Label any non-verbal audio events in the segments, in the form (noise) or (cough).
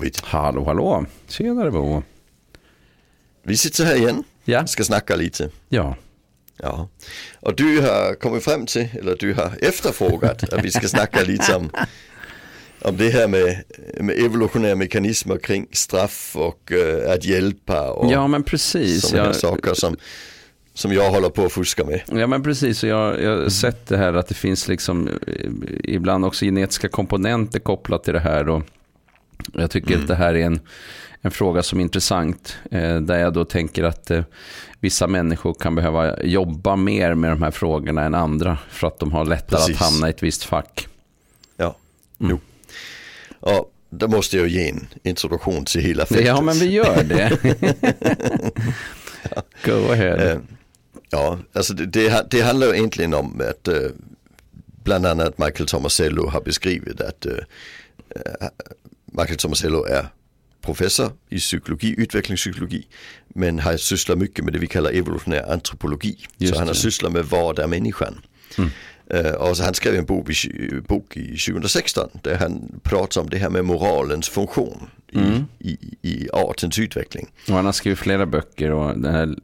David. Hallå, hallå. Tjenare Bo. Vi sitter här igen. Ja. Ska snacka lite. Ja. Ja. Och du har kommit fram till, eller du har efterfrågat (laughs) att vi ska snacka lite om, om det här med, med evolutionära mekanismer kring straff och uh, att hjälpa och ja, men precis. sådana Jag, saker som, som jag håller på att fuska med. ja, men precis. Och Jag, jag har sett det här att det finns liksom eh, ibland också genetiska komponenter kopplat till det här. Och jag tycker att det här är en, en fråga som är intressant. Eh, där jag då tänker att eh, vissa människor kan behöva jobba mer med de här frågorna än andra. För att de har lättare Precis. att hamna i ett visst fack. Ja, jo. Och då måste jag ge en introduktion till hela fältet. Ja, men vi gör det. (laughs) Go ahead. Eh, Ja, alltså det, det, det handlar ju egentligen om att eh, bland annat Michael Tomasello har beskrivit att eh, Michael Tomasello är professor i psykologi, utvecklingspsykologi, men har sysslat mycket med det vi kallar evolutionär antropologi. Just så han har det. sysslat med vad är människan. Eh, och så han skrev en bok i, bok i 2016 där han pratar om det här med moralens funktion i, i, i artens utveckling. Och han har skrivit flera böcker och den här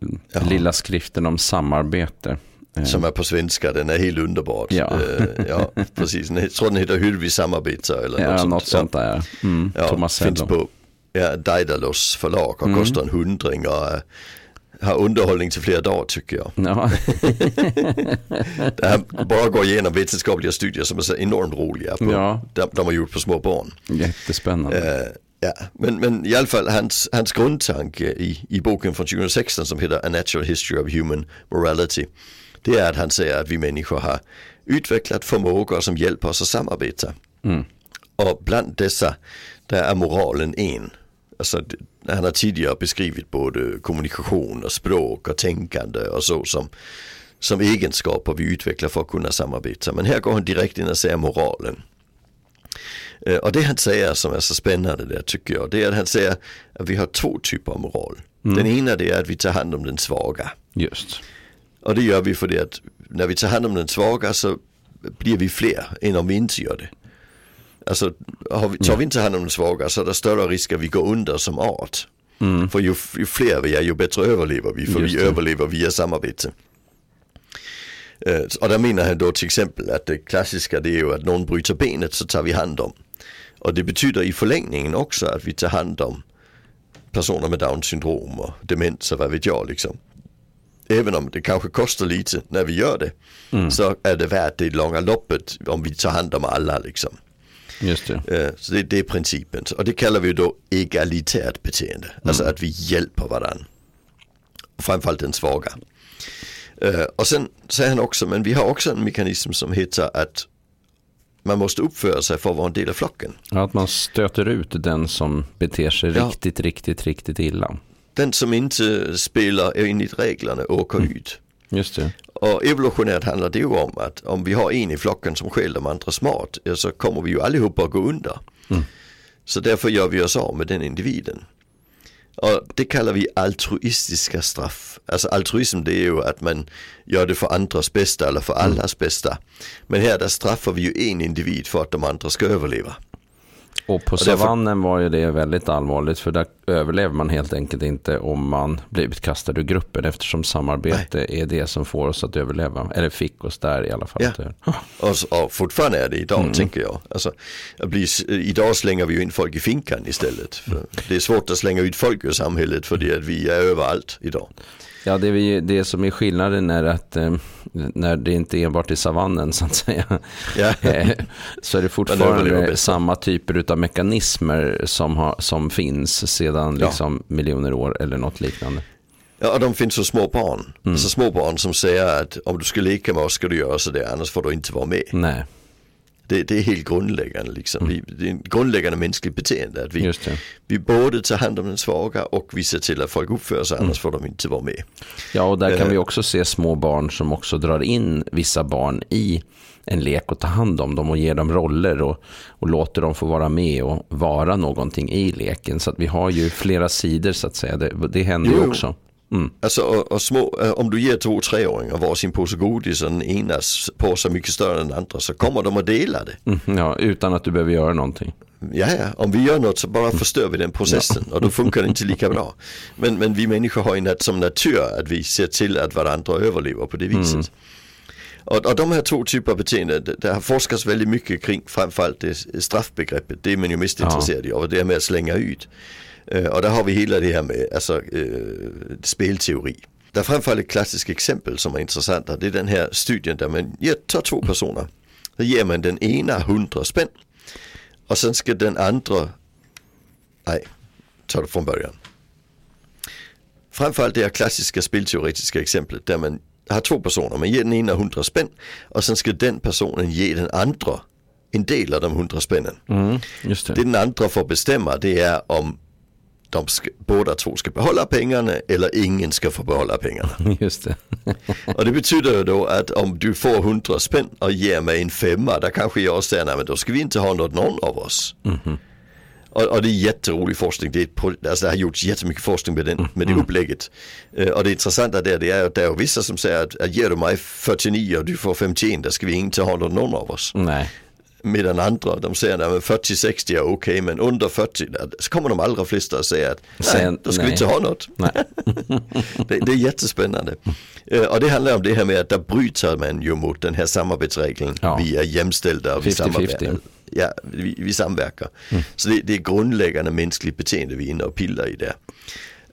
lilla skriften om samarbete. Som är på svenska, den är helt underbar. Ja. Eh, ja, (laughs) precis. Jag tror den heter Hur vi samarbetar eller Ja, något, något sånt där. Mm. Ja, Thomas finns på ja, Daidalos förlag Mm. och kostar en hundring och eh, har underhållning till flera dagar tycker jag. Ja, (laughs) Det här bara går igenom vetenskapliga studier som är så enormt roliga. På, Ja. de, de har gjort på små barn. jättespännande. Eh, ja, men, men i alla fall hans, hans grundtanke i, i boken från 2016 som heter A Natural History of Human Morality. Det är att han säger att vi människor har utvecklat förmågor som hjälper oss att samarbeta. Och bland dessa där är moralen en. Alltså, han har tidigare beskrivit både kommunikation och språk och tänkande och så som, som egenskaper vi utvecklar för att kunna samarbeta. Men här går han direkt in och säger moralen. Och det han säger som är så spännande där tycker jag, det är att han säger att vi har två typer av moral. Den ena det är att vi tar hand om den svaga. Just. Och det gör vi för det att när vi tar hand om den svaga så blir vi fler än om vi inte gör det. Alltså vi, tar vi inte hand om den svaga så är det större risk att vi går under som art. För ju, ju fler vi är ju bättre överlever vi för Just vi det. överlever via samarbete. Eh, Och där menar han då till exempel att det klassiska det är ju att någon bryter benet så tar vi hand om. Och det betyder i förlängningen också att vi tar hand om personer med down syndrom och demens och vad vet jag liksom. Även om det kanske kostar lite när vi gör det så är det värt det i långa loppet om vi tar hand om alla liksom. Just det. Eh, Så det, det är principen. Och det kallar vi då egalitärt beteende. Alltså att vi hjälper varandra. Framförallt den svaga. Eh, Och sen säger han också, men vi har också en mekanism som heter att man måste uppföra sig för att vara en del av flocken. Ja, Att man stöter ut den som beter sig Ja. riktigt, riktigt, riktigt illa. Den som inte spelar enligt reglerna åker ut. Just det. Och evolutionärt handlar det ju om att om vi har en i flocken som skäller de andra smart så kommer vi ju allihopa att gå under. Så därför gör vi oss av med den individen. Och det kallar vi altruistiska straff. Alltså altruism det är ju att man gör det för andras bästa eller för allas bästa. Men här där straffar vi ju en individ för att de andra ska överleva. Och på savannen var ju det väldigt allvarligt för där överlever man helt enkelt inte om man blir utkastad ur gruppen eftersom samarbete är det som får oss att överleva. Eller fick oss där i alla fall. Ja. Och, och fortfarande är det idag tänker jag. Alltså, att bli, idag slänger vi ju in folk i finkan istället. För det är svårt att slänga ut folk ur samhället för det att vi är överallt idag. Ja, det, är vi, det som är skillnaden är att eh, när det inte enbart är savannen så att säga. Ja. (laughs) eh, så är det fortfarande bäst. samma typer av mekanismer som, har, som finns sedan Ja. liksom, miljoner år eller något liknande. Ja, de finns hos små barn. Alltså små barn som säger att om du ska leka med oss ska du göra så där, annars får du inte vara med. Nej, Det, det är helt grundläggande liksom. Vi, det är en grundläggande mänskligt beteende att vi, vi både tar hand om den svaga och vi ser till att folk uppför sig, annars får de inte vara med. Ja, och där kan vi också se små barn som också drar in vissa barn i en lek och tar hand om dem och ger dem roller och, och låter dem få vara med och vara någonting i leken. Så att vi har ju flera sidor så att säga. Det, det händer ju Jo. också. Mm. Alltså och, och små, eh, om du ger två treåringar varsin påse godis och den enas påse är mycket större än den andra så kommer de att dela det. Mm, ja, utan att du behöver göra någonting. Ja, ja, om vi gör något så bara förstör vi den processen och då funkar det inte lika bra. Men, men vi människor har ju som natur att vi ser till att varandra överlever på det viset. Mm. Och, och de här två typer av beteende, det, det har forskats väldigt mycket kring framförallt det straffbegreppet. Det är man ju mest ja. intresserad av, det här med att slänga ut. Uh, och där har vi hela det här med alltså, uh, spelteori. Der er framför ett klassiskt exempel som är intressant. Det är den här studien där man tar två personer. Så ger man den ena 100 spänn och sen ska den andra, nej, ta det från början. Framförallt det här klassiska spelteoretiska exemplet där man har två personer, man ger den ena 100 spänn och sen ska den personen ge den andra en del av de 100 spännen. Mm, det. det den andra får bestämma det är om de ska, båda två ska behålla pengarna eller ingen ska få behålla pengarna. (laughs) Just det. och det betyder ju då att om du får 100 spänn och ger mig en femma, där kanske jag säger nej men då ska vi inte ha något någon av oss. Mm -hmm. och, och, det är jätterolig forskning, det, är, alltså det har gjorts jättemycket forskning med, den, med det mm. upplägget. Uh, och det intressanta där det är att det är vissa som säger att, att ger du mig 49 och du får 51, då ska vi inte ha något någon av oss. Nej. Medan andra de säger att 40-60 är okej okay, men under 40 så kommer de allra flesta att säga att nej, då ska nej. vi inte ha något. det, det, är jättespännande. Och det handlar om det här med att där bryter man ju mot den här samarbetsregeln. Ja. Vi är jämställda och vi, 50 Ja, vi, vi samverkar. Mm. Så det, det, är grundläggande mänskligt beteende vi är inne och pillar i där.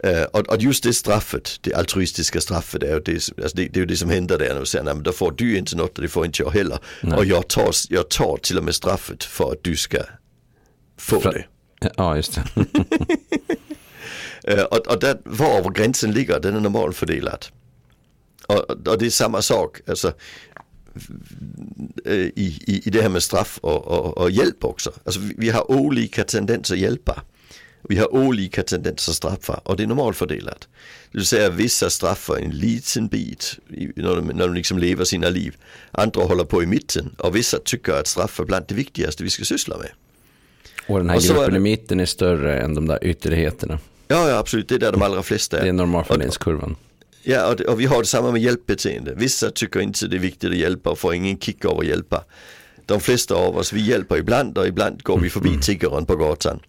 Uh, och, och, just det straffet, det altruistiska straffet, är ju det, alltså det, det, är ju det som händer där när du säger, nej men då får du inte något och det får inte jag heller. Nej. Och jag tar, jag tar till och med straffet för att du ska få för, det. Ja, just det. (laughs) uh, och, och där, var gränsen ligger, den är normalfördelad. Och, och det är samma sak, alltså i, i, i det här med straff och, och, och hjälp också. Alltså vi, vi har olika tendenser att hjälpa. Vi har olika tendenser att straffa och det är normalfördelat. Det vill säga vissa straffar en liten bit när de, när de liksom lever sina liv. Andra håller på i mitten och vissa tycker att straff är bland det viktigaste vi ska syssla med. Och den här och gruppen i mitten är större än de där ytterligheterna. Ja, ja absolut, det är där de allra flesta är. Det är normalfördelningskurvan. Ja, och, och vi har detsamma med hjälpbeteende. Vissa tycker inte det är viktigt att hjälpa och får ingen kick av att hjälpa. De flesta av oss, vi hjälper ibland och ibland går vi förbi mm. tiggaren på gatan.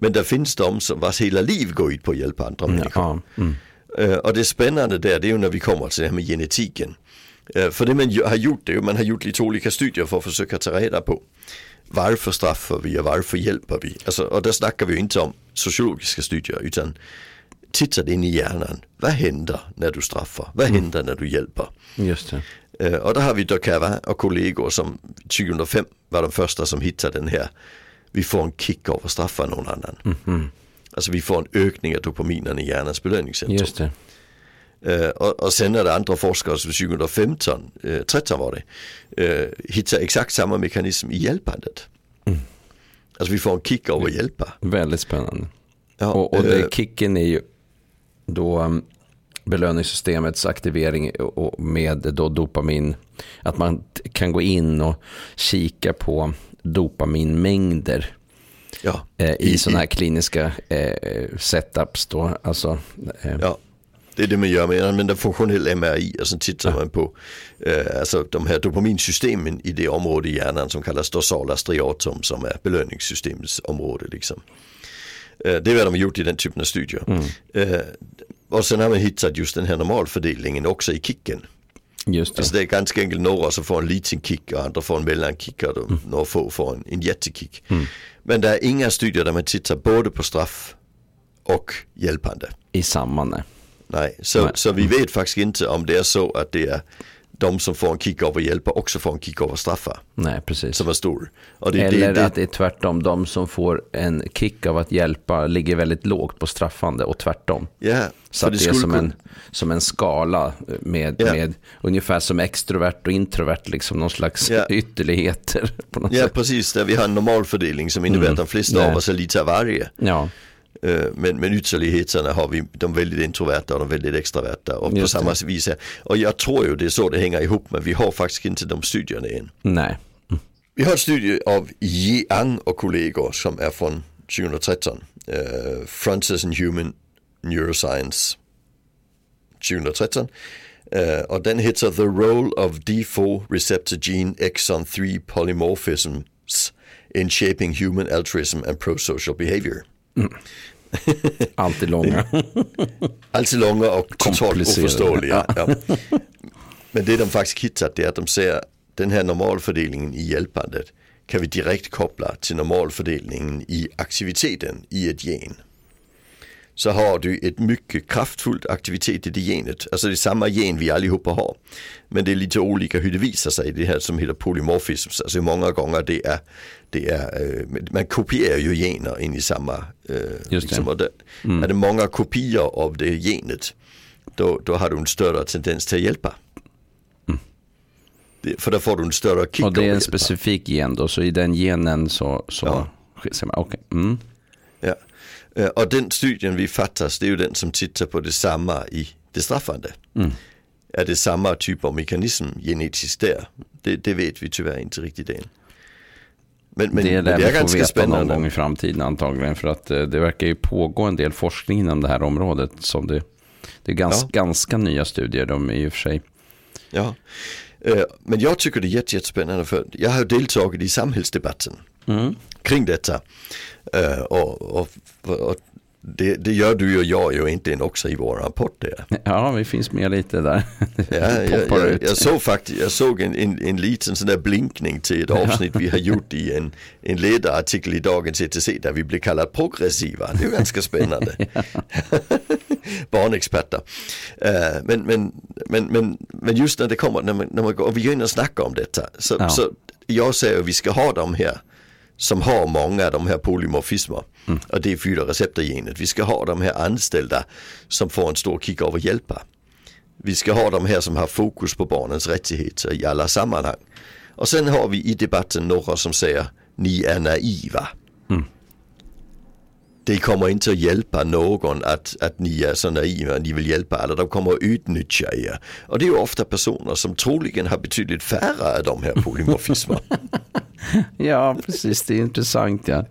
Men det finns de som vars hela liv går ut på att hjälpa andra människor. Mm. och det spännande där det är ju när vi kommer till det här med genetiken. Uh, för det man har gjort det är ju man har gjort lite olika studier för att försöka ta reda på varför straffar vi och varför hjälper vi? Alltså, och där snackar vi ju inte om sociologiska studier utan tittar in i hjärnan. Vad händer när du straffar? Vad mm. händer när du hjälper? Just det. Och där har vi Dokava och kollegor som 2005 var de första som hittade den här vi får en kick av att straffa någon annan. Mm. Alltså vi får en ökning av dopaminen i hjärnans belöningscentrum. Just det. Uh, och, och, sen är det andra forskare som 2015, uh, 13 var det, uh, hittar exakt samma mekanism i hjälpandet. Mm. Alltså vi får en kick av att hjälpa. Väldigt spännande. Ja, och, och det, kicken är ju då um, belöningssystemets aktivering och med då dopamin. Att man kan gå in och kika på dopaminmängder ja, eh, i, i sådana här kliniska eh, setups. Då. Alltså, eh. Ja, det är det man gör, man använder funktionell MRI och sen tittar man på eh, alltså de här dopaminsystemen i det område i hjärnan som kallas dorsala striatum som är belöningssystemets område. Liksom. Eh, det är vad de har gjort i den typen av studier. Mm. Eh, och sen har man hittat just den här normalfördelningen också i kicken. Just det. Alltså det är ganska enkelt några som får en liten kick och andra får en mellankick och mm. några få får en, en jättekick. Mm. Men det är inga studier där man tittar både på straff och hjälpande. I samma nej. Nej, så, nej. så vi vet faktiskt inte om det är så att det är de som får en kick av att hjälpa också får en kick av att straffa. Nej, precis. Som är stor. Det, Eller det, att det är tvärtom, de som får en kick av att hjälpa ligger väldigt lågt på straffande och tvärtom. Ja, så att det, det är som en, som en skala med, ja. med ungefär som extrovert och introvert, liksom någon slags ja. (laughs) ytterligheter. Ja, sätt. precis, där vi har en normalfördelning som innebär mm. att de flesta av oss är lite av varje. Ja. Eh, men, men ytterligheterna har vi de väldigt introverta och de väldigt extraverta och Just på samma det. vis. Och jag tror ju det är så det hänger ihop men vi har faktiskt inte de studierna än. Nej. Mm. Vi har en studie av Yang och kollegor som är från 2013. Uh, Frontiers in Human Neuroscience 2013. Uh, och den heter The Role of D4 Receptor Gene Exon 3 Polymorphisms in shaping human altruism and pro-social behavior. Mm. Alltid långa. (laughs) Alltid långa och totalt oförståeliga. Ja. Men det de faktiskt hittat det är att de ser den här normalfördelningen i hjälpandet kan vi direkt koppla till normalfördelningen i aktiviteten i ett gen. Så har du ett mycket kraftfullt aktivitet i det genet, alltså det är samma gen vi allihopa har. Men det är lite olika hur det visar sig, det här som heter polymorfism, alltså många gånger det är, det är øh, man kopierar ju gener in i samma, Just liksom, det. Mm. är det många kopior av det genet, då, då har du en större tendens till att hjälpa. För då får du en större kick. Och det är en specifik gen då, så i den genen så, så ja. Okej. Okay. Mm. Och den studien vi fattas, det är ju den som tittar på detsamma i det straffande. Mm. Är det samma typ av mekanism genetiskt där? Det, det vet vi tyvärr inte riktigt än. Men, men, det lär det är vi få veta spännande. någon gång i framtiden antagligen. För att eh, det verkar ju pågå en del forskning inom det här området. Som det, det är ganska, ja. ganska nya studier de är i och för sig. Ja, Eh, men jag tycker det är jättespännande för jag har deltagit i samhällsdebatten mm. kring detta. Eh, och, och, och det, det, gör du och jag ju egentligen också i vår rapport där. Ja, vi finns med lite där. ja, (laughs) jag, jag, jag, såg faktiskt, jag såg en, en, en liten sån där blinkning till ett avsnitt vi har gjort i en, en ledarartikel i Dagens ETC där vi blir kallade progressiva. Det är ganska spännande. (laughs) (laughs) Barnexperter. Uh, men, men, men, men, men just när det kommer, när man, när man går, och vi går in och snackar om detta. Så, ja. så jag säger att vi ska ha de här som har många av de här polymorfismer. Mm. Och det är fyra receptorgenet. Vi ska ha de här anställda som får en stor kick av att hjälpa. Vi ska ha de här som har fokus på barnens rättigheter i alla sammanhang. Och sen har vi i debatten några som säger ni är naiva. Det kommer inte att hjälpa någon att, att ni är så naiva, ni vill hjälpa alla, de kommer att utnyttja er. Och det är ju ofta personer som troligen har betydligt färre av de här polymorfismerna. (laughs) ja, precis, det är intressant ja.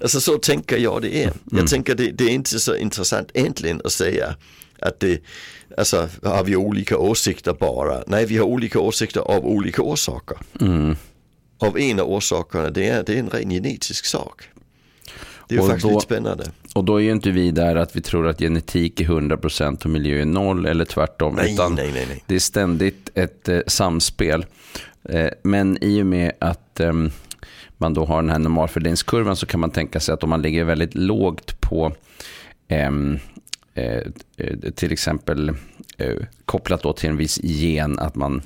Alltså så tänker jag det är. Jag mm. tänker det, det är inte så intressant egentligen att säga att det, alltså har vi olika åsikter bara? Nej, vi har olika åsikter av olika orsaker. Mm. Av en av orsakerna, det är, det är en ren genetisk sak. Det är och faktiskt då, lite spännande. Och då är ju inte vi där att vi tror att genetik är 100% och miljö är noll eller tvärtom. Nej, utan nej, nej, nej. Det är ständigt ett eh, samspel. Eh, men i och med att eh, man då har den här normalfördelningskurvan så kan man tänka sig att om man ligger väldigt lågt på ehm, eh, till exempel eh, kopplat då till en viss gen att man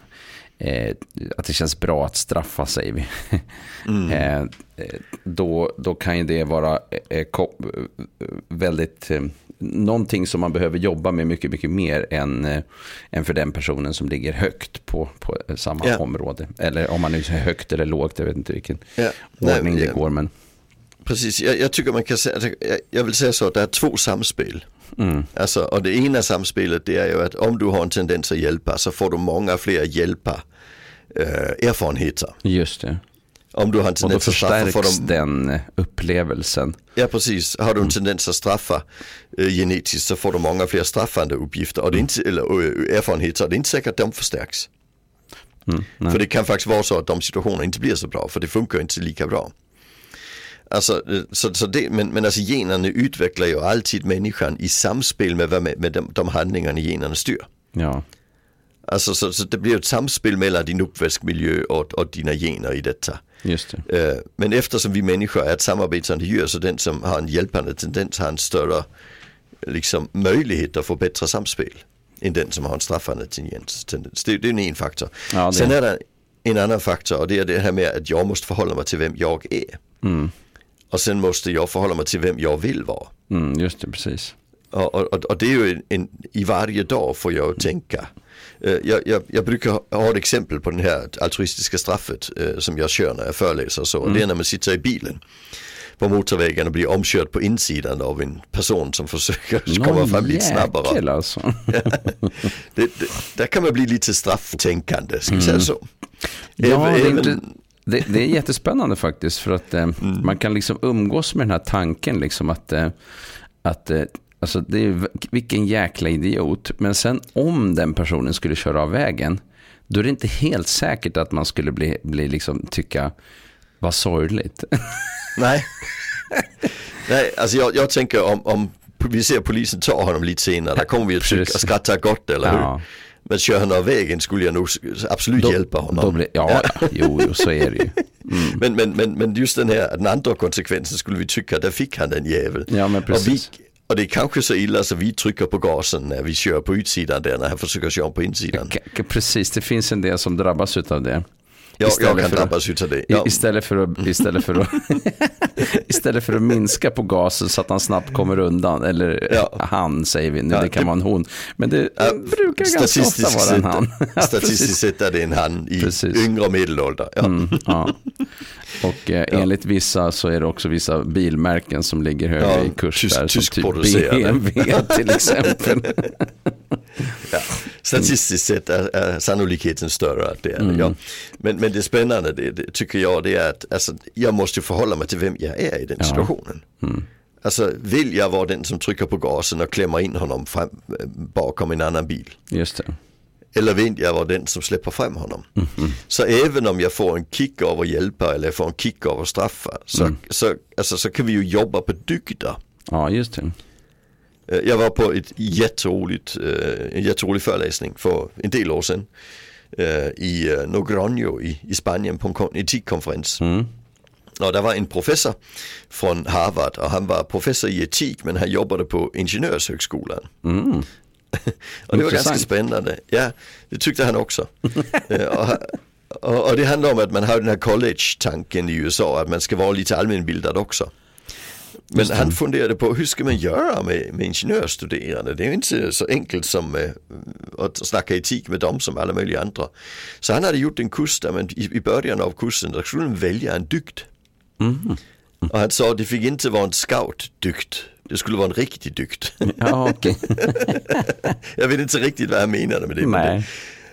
eh, att det känns bra att straffa säger vi. (laughs) Mm. eh, då, då kan ju det vara eh, väldigt, eh, någonting som man behöver jobba med mycket, mycket mer än, eh, än för den personen som ligger högt på, på samma yeah. område. Eller om man nu säger högt eller lågt, jag vet inte vilken yeah. ordning Nej, det går. Men... Precis, jag, jag, tycker man kan säga, jag, jag vill säga så att det är två samspel. Mm. Alltså, och det ena samspelet det är ju att om du har en tendens att hjälpa så får du många fler hjälpa eh, erfarenheter. Just det. Om du har en tendens att straffa får de... den upplevelsen. Ja precis, har du en mm. tendens att straffa eh, genetiskt så får du många fler straffande uppgifter och det är inte, eller, erfarenheter och det är inte säkert att de förstärks. Mm, för det kan faktiskt vara så att de situationerna inte blir så bra för det funkar inte lika bra. Alltså, så, så det, men, men alltså generna utvecklar ju alltid människan i samspel med, med, med de, de handlingarna generna styr. Ja. Alltså så, så, det blir ett samspel mellan din uppväxtmiljö och, och dina gener i detta. Just det. Uh, men eftersom vi människor är ett samarbetande djur så den som har en hjälpande tendens har en större liksom, möjlighet att få bättre samspel än den som har en straffande tendens. Det, det är en faktor. Ja, Sen är det en annan faktor och det är det här med att jag måste förhålla mig till vem jag är. Mm. Och sen måste jag förhålla mig till vem jag vill vara. Mm, just det, precis. Och, och, och det är ju en, en, i varje dag får jag tänka. Jag, jag, jag, brukar ha ett exempel på det här altruistiska straffet som jag kör när jag föreläser och så. Mm. Det är när man sitter i bilen på motorvägen och blir omkörd på insidan av en person som försöker Någon komma fram lite snabbare. Alltså. (laughs) det, det, där kan man bli lite strafftänkande, ska vi säga mm. så. Ja, Även, det, det, det, är jättespännande faktiskt för att eh, mm. man kan liksom umgås med den här tanken liksom att, eh, att eh, alltså det är, vilken jäkla idiot. Men sen om den personen skulle köra av vägen, då är det inte helt säkert att man skulle bli, bli liksom, tycka Vad sorgligt. (laughs) Nej. Nej, alltså jag, jag tänker om, om vi ser polisen ta honom lite senare, där kommer vi att tycka, skratta gott eller hur? Ja. Men kör han av vägen skulle jag nog absolut då, hjälpa honom. Blir, ja, jo, jo, så är det ju. (laughs) Mm. Men, men, men, men just den här, den andra konsekvensen skulle vi tycka, där fick han den jävel. Ja, men precis. Och, vi, och det är kanske så illa så vi trycker på gasen när vi kör på utsidan där, när han försöker köra på insidan. Precis, det finns en del som drabbas av det. Ja, jag kan drabbas utav det. Ja. Istället, för att, istället, för att, (laughs) istället för att minska på gasen så att han snabbt kommer undan. Eller ja. han säger vi nu, ja, det kan det, vara en hon. Men det, ja, brukar ganska ofta vara en han. (laughs) statistiskt sett är det en han i precis. yngre och medelålder. Ja. Mm. Och eh, enligt vissa så är det också vissa bilmärken som ligger högre i kurs tysk, där. Tysk som typ BMW (laughs) till exempel. Statistiskt sett är, är sannolikheten större att det är mm. ja. men, men det spännande det, det, tycker jag det är att alltså, jag måste förhålla mig till vem jag är i den ja. situationen. Mm. Alltså vill jag vara den som trycker på gasen och klämmer in honom fram, bakom en annan bil? Just det. Eller vill jag vara den som släpper fram honom? Mm. Så även om jag får en kick av att hjälpa eller får en kick av att straffa så, mm. så, alltså, så kan vi ju jobba på dygder. Ja, just det. Eh, jag var på ett jätteroligt, eh, en jätterolig föreläsning för en del år sedan eh, i Nogronio i, i Spanien på en etikkonferens. Mm. Och det var en professor från Harvard och han var professor i etik men han jobbade på Ingenjörshögskolan. Mm. (laughs) och det var ganska spännande. Ja, det tyckte han också. och, och, det handlar om att man har den här college-tanken i USA, att man ska vara lite allmänbildad också. Men han funderade på hur ska man göra med, med ingenjörsstuderande? Det är inte så enkelt som eh, att snacka etik med dem som alla möjliga andra. Så han hade gjort en kurs där man i, i början av kursen där skulle man välja en dygd. Mm. Och han sa det fick inte vara en scout-dygd. Det skulle vara en riktig dygd. (laughs) Ja, okay. (laughs) Jag vet inte riktigt vad han menade med det. Nej.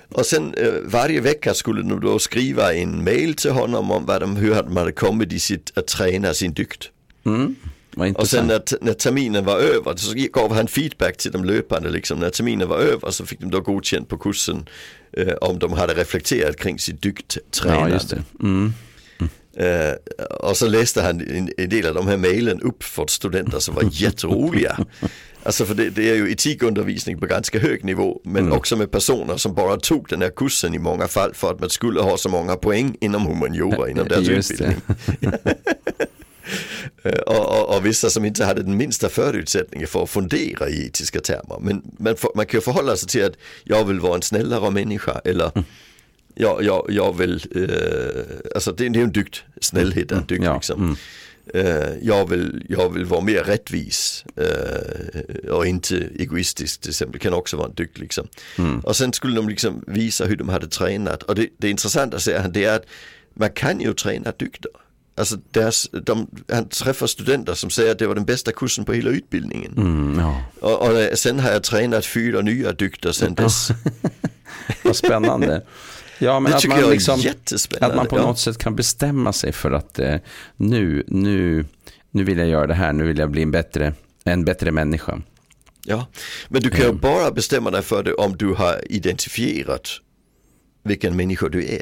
Och sen eh, varje vecka skulle de då skriva en mail till honom om vad de, hur de hade kommit i sitt, att träna sin dygd. Mm. Och sen när, när terminen var över så gav han feedback till de löpande. Liksom. När terminen var över så fick de då godkänt på kursen eh, om de hade reflekterat kring sitt dygdtränande. Ja, mm. Mm. Eh, och så läste han en, en, del av de här mejlen upp för studenter som var (laughs) jätteroliga. Alltså för det, det, är ju etikundervisning på ganska hög nivå men mm. också med personer som bara tog den här kursen i många fall för att man skulle ha så många poäng inom humaniora inom (laughs) deras utbildning. (laughs) Eh, och, och, och, vissa som inte hade den minsta förutsättningen för att fundera i etiska termer. Men, men för, man kan ju förhålla sig till att jag vill vara en snällare människa eller mm. jag, jag, jag vill, eh, alltså det, det är en dygd, snällhet är en dygd mm. liksom. Mm. Uh, jag, vill, jag vill vara mer rättvis uh, och inte egoistisk till exempel, kan också vara en dygd liksom. Mm. Och sen skulle de liksom visa hur de hade tränat och det, det intressanta säger han det är att man kan ju träna dygder. Alltså deras, de, han träffar studenter som säger att det var den bästa kursen på hela utbildningen. Mm, ja. och, och, sen har jag tränat fyra nya dykter (laughs) sen dess. Vad spännande. Ja, men det att man jag liksom. Att man på ja. något sätt kan bestämma sig för att eh, nu, nu, nu vill jag göra det här, nu vill jag bli en bättre, en bättre människa. Ja, men du kan mm. bara bestämma dig för det om du har identifierat vilken människa du är.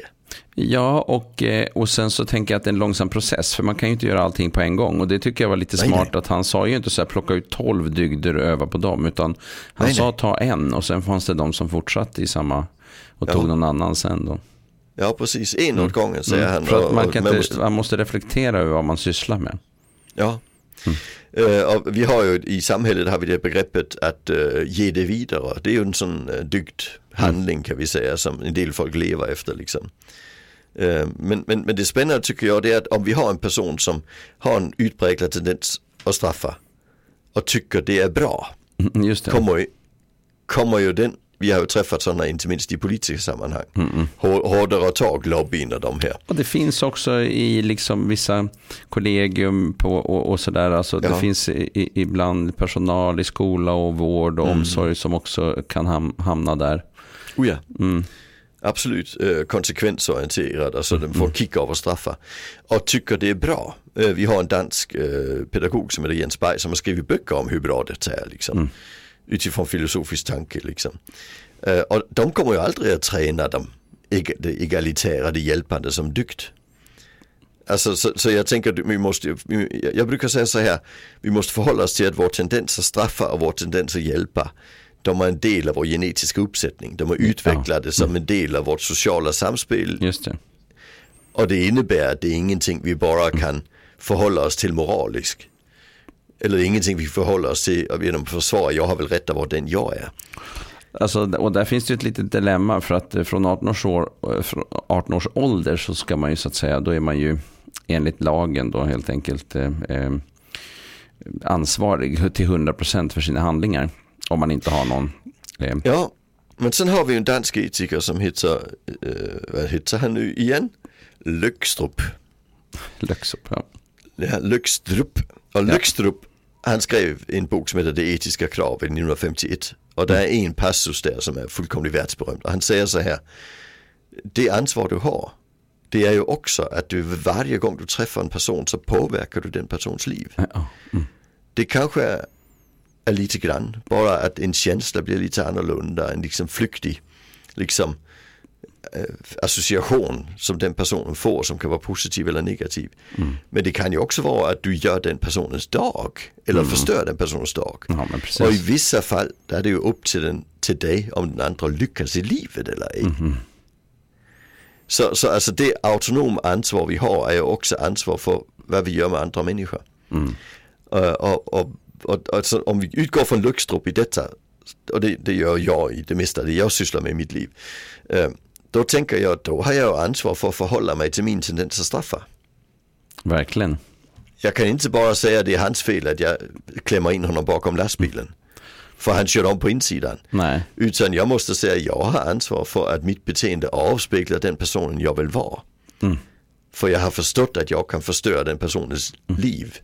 Ja, och, eh, och sen så tänker jag att det är en långsam process. För man kan ju inte göra allting på en gång. Och det tycker jag var lite nej, smart nej. att han sa ju inte så här plocka ut tolv dygder och öva på dem. Utan han nej, sa ta en och sen fanns det de som fortsatte i samma och ja. tog någon annan sen då. Ja, precis. En åt mm. gången säger mm. han. För att man, kan inte, måste... man måste reflektera över vad man sysslar med. Ja. Mm. Uh, vi har ju i samhället har vi det begreppet att uh, ge det vidare. Det är ju en sån uh, dygd handling mm. kan vi säga som en del folk lever efter liksom. Men, men, men det spännande tycker jag det är att om vi har en person som har en utpräglad tendens att straffa och tycker det är bra. Mm, just det. Kommer, kommer ju den vi har ju träffat sådana inte minst i politiska sammanhang. Mm. Hårdare tag, lobbyn och de här. Och det finns också i liksom vissa kollegium på, och, och sådär. Alltså ja. Det finns i, ibland personal i skola och vård och mm. omsorg som också kan ham, hamna där. Oh ja. Mm. Absolut eh, konsekvensorienterad, alltså mm. den får kick av att straffa. Och tycker det är bra. Eh, vi har en dansk eh, pedagog som heter Jens Berg som har skrivit böcker om hur bra det är. Liksom. Mm utifrån filosofisk tanke liksom. Och de kommer ju aldrig att träna dem, det egalitära, det hjälpande som dygd. alltså, så, så jag tänker vi måste, jag brukar säga så här, vi måste förhålla oss till att vår tendens att straffa och vår tendens att hjälpa de är en del av vår genetiska uppsättning. De är utvecklade ja. som en del av vårt sociala samspel. Just det. Och det innebär att det är ingenting vi bara kan förhålla oss till moraliskt. Eller ingenting vi förhåller oss till genom att försvara, jag har väl rätt att vara den jag är. Alltså, och där finns det ett litet dilemma för att eh, från 18 års, år, eh, från 18 års ålder så ska man ju så att säga, då är man ju enligt lagen då helt enkelt eh, eh ansvarig till 100% för sina handlingar. Om man inte har någon. Eh. Ja, men sen har vi en dansk etiker som heter, eh, vad heter han nu igen? Lökstrup. Lökstrup, ja. Ja, Lökstrup. Och Lökstrup, han skrev en bok som heter Det etiska kravet 1951. Och det är en passus där som är fullkomligt världsberömd. Och han säger så här, det ansvar du har, det är ju också att du varje gång du träffar en person så påverkar du den persons liv. Mm. Det kanske är lite grann, bara att en känsla blir lite annorlunda, en liksom flyktig liksom association som den personen får som kan vara positiv eller negativ. Mm. Men det kan ju också vara att du gör den personens dag eller mm. förstör den personens dag. Ja, och i vissa fall där är det ju upp till, den, till dig om den andra lyckas i livet eller ej. Mm. Så, så alltså det autonoma ansvar vi har är ju också ansvar för vad vi gör med andra människor. Mm. Uh, och, och, och alltså, om vi utgår från Luxtrup i detta och det, det, gör jag i det mesta det jag sysslar med i mitt liv. Då tänker jag att då har jag ansvar för att förhålla mig till min tendens att straffa. Verkligen. Jag kan inte bara säga att det är hans fel att jag klämmer in honom bakom lastbilen. För han kör om på insidan. Nej. Utan jag måste säga att jag har ansvar för att mitt beteende avspeglar den personen jag vill vara. Mm. För jag har förstått att jag kan förstöra den personens mm. liv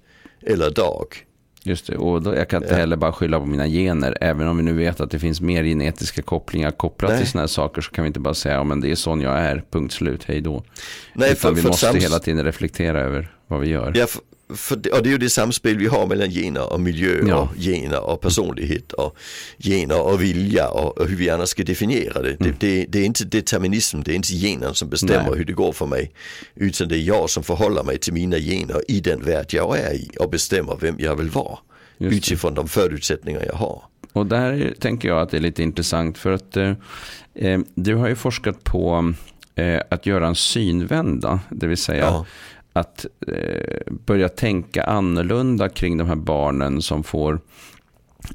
eller dag Just det, och då, jag kan inte heller bara skylla på mina gener. Även om vi nu vet att det finns mer genetiska kopplingar kopplat Nej. till sådana här saker så kan vi inte bara säga att det är sån jag är, punkt slut, hej då. Nej, Utan för, vi för måste sams... hela tiden reflektera över vad vi gör. Ja, för, för det, och det är ju det samspel vi har mellan gener och miljö ja. och gener och personlighet och gener och vilja och, och hur vi annars ska definiera det. Mm. Det, det. det, är inte determinism, det är inte genen som bestämmer Nej. hur det går för mig. Utan det är jag som förhåller mig till mina gener i den värld jag är i och bestämmer vem jag vill vara. Utifrån de förutsättningar jag har. Och där tänker jag att det är lite intressant för att eh, eh du har ju forskat på eh, att göra en synvända, det vill säga ja att eh, börja tänka annorlunda kring de här barnen som får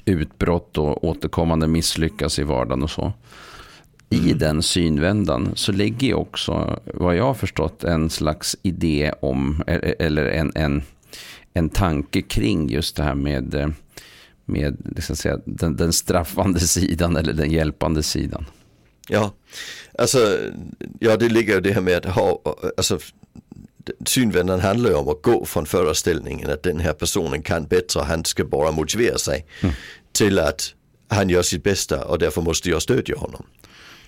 utbrott och återkommande misslyckas i vardagen och så. I mm. den synvändan så ligger också, vad jag har förstått, en slags idé om, eller en, en, en tanke kring just det här med, med liksom säga, den, den straffande (laughs) sidan eller den hjälpande sidan. Ja, alltså, ja det ligger det här med att ha, alltså synvändan handlar ju om att gå från föreställningen att den här personen kan bättre, han ska bara motivera sig mm. till att han gör sitt bästa och därför måste jag stödja honom.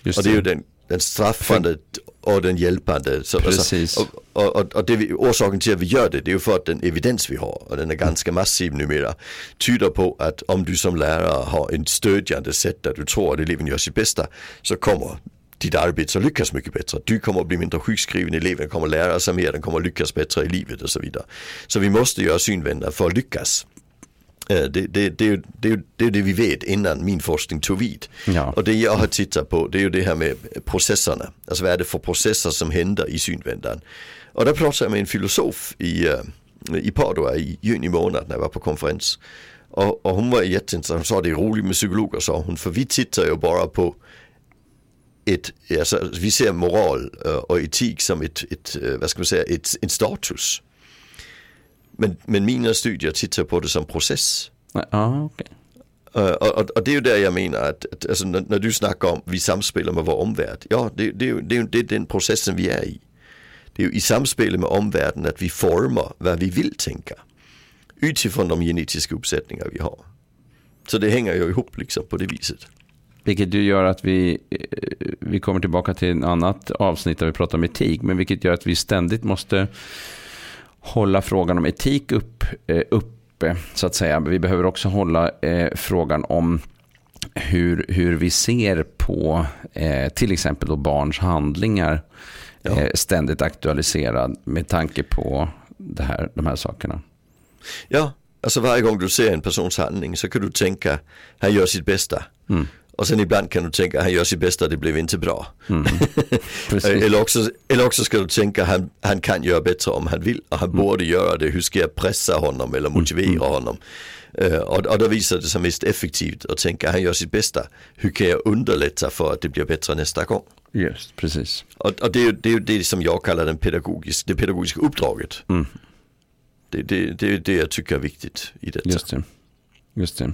Just och det är ju den, den straffande och den hjälpande. Så, Precis. Alltså, och, och, och det vi, orsaken till att vi gör det, det är ju för att den evidens vi har, och den är ganska massiv numera, tyder på att om du som lärare har en stödjande sätt där du tror att eleven gör sitt bästa, så kommer ditt arbete så lyckas mycket bättre. Du kommer att bli mindre sjukskriven, eleven kommer att lära sig mer, den kommer att lyckas bättre i livet och så vidare. Så vi måste göra synvända för att lyckas. Eh, det, det, det, det, är det vi vet innan min forskning tog vid. Ja. Och det jag har tittat på det är ju det här med processerna. Alltså vad är det för processer som händer i synvändan. Och där pratade jag med en filosof i, eh, i Padua i juni månad när jag var på konferens. Och, och hon var jätteintressant, hon sa det är roligt med psykologer sa hon, för vi tittar ju bara på ett, alltså, vi ser moral øh, och etik som ett, ett øh, vad ska man säga, ett, en status. Men, men mina studier tittar på det som process. Ja, okay. Uh, och, och, det är ju där jag menar att, att alltså, när, när, du snackar om vi samspelar med vår omvärld. Ja, det, det, det, det är den processen vi är i. Det är ju i samspel med omvärlden att vi formar vad vi vill tänka. Utifrån de genetiska uppsättningar vi har. Så det hänger ju ihop liksom på det viset. Vilket ju gör att vi, eh, vi kommer tillbaka till ett annat avsnitt där vi pratar om etik. Men vilket gör att vi ständigt måste hålla frågan om etik upp, eh, uppe. Så att säga. Vi behöver också hålla eh, frågan om hur, hur vi ser på till exempel då barns handlingar. ja. eh, ständigt aktualiserad med tanke på det här, de här sakerna. Ja, alltså varje gång du ser en persons handling så kan du tänka, han gör sitt bästa. Mm. Och sen ibland kan du tänka, han gör sitt bästa, det blev inte bra. Mm. (laughs) eller, också, eller också ska du tänka, han, han kan göra bättre om han vill och han mm. borde göra det. Hur ska jag pressa honom eller motivera mm. honom? Uh, och, och då visar det sig mest effektivt att tänka, han gör sitt bästa. Hur kan jag underlätta för att det blir bättre nästa gång? Just, precis. Och, och det, är, det är det som jag kallar den pedagogisk, det pedagogiska uppdraget. Mm. Det, det, det är det jag tycker är viktigt i detta. Just det. Just det.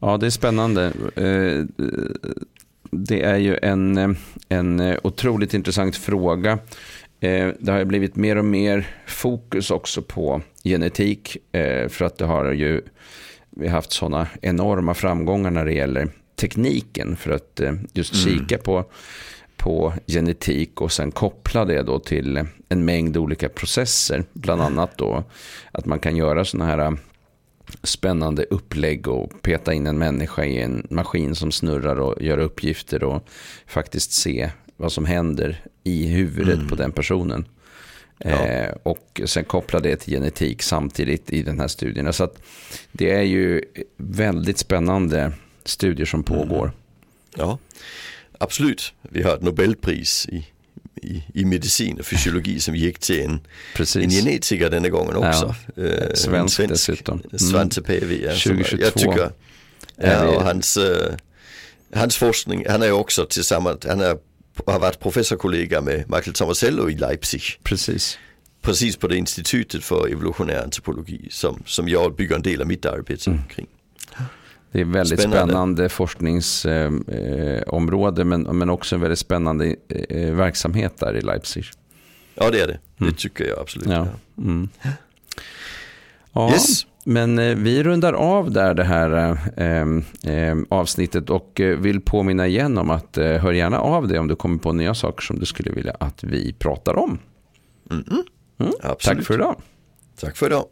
Ja, det är spännande. Eh, det är ju en, en otroligt intressant fråga. Eh, det har blivit mer och mer fokus också på genetik. Eh, för att det har ju vi har haft sådana enorma framgångar när det gäller tekniken. För att just mm. kika på, på genetik och sen koppla det då till en mängd olika processer. Bland annat då att man kan göra sådana här spännande upplägg och peta in en människa i en maskin som snurrar och gör uppgifter och faktiskt se vad som händer i huvudet mm. på den personen. Ja. Eh, och sen koppla det till genetik samtidigt i den här studien. Så det är ju väldigt spännande studier som pågår. Mm. Ja, absolut. Vi har ett Nobelpris i i, i medicin och fysiologi som gick till en, en genetiker denna gången också. Ja. Eh, svensk, svensk dessutom. Mm. Svante PV. Ja, 2022. Jag tycker, ja, och hans, uh, hans forskning, han är också tillsammans, han är, har varit professorkollega med Michael Tomasello i Leipzig. Precis. Precis på det institutet för evolutionär antropologi som, som jag bygger en del av mitt arbete mm. kring. Det är väldigt spännande, spännande forskningsområde eh, men, men också en väldigt spännande eh, verksamhet där i Leipzig. Ja det är det, det mm. tycker jag absolut. Ja. Mm. ja yes. Men eh, vi rundar av där det här eh, eh, avsnittet och eh, vill påminna igen om att hör gärna av dig om du kommer på nya saker som du skulle vilja att vi pratar om. Mm. Mm. Tack för idag. Tack för idag.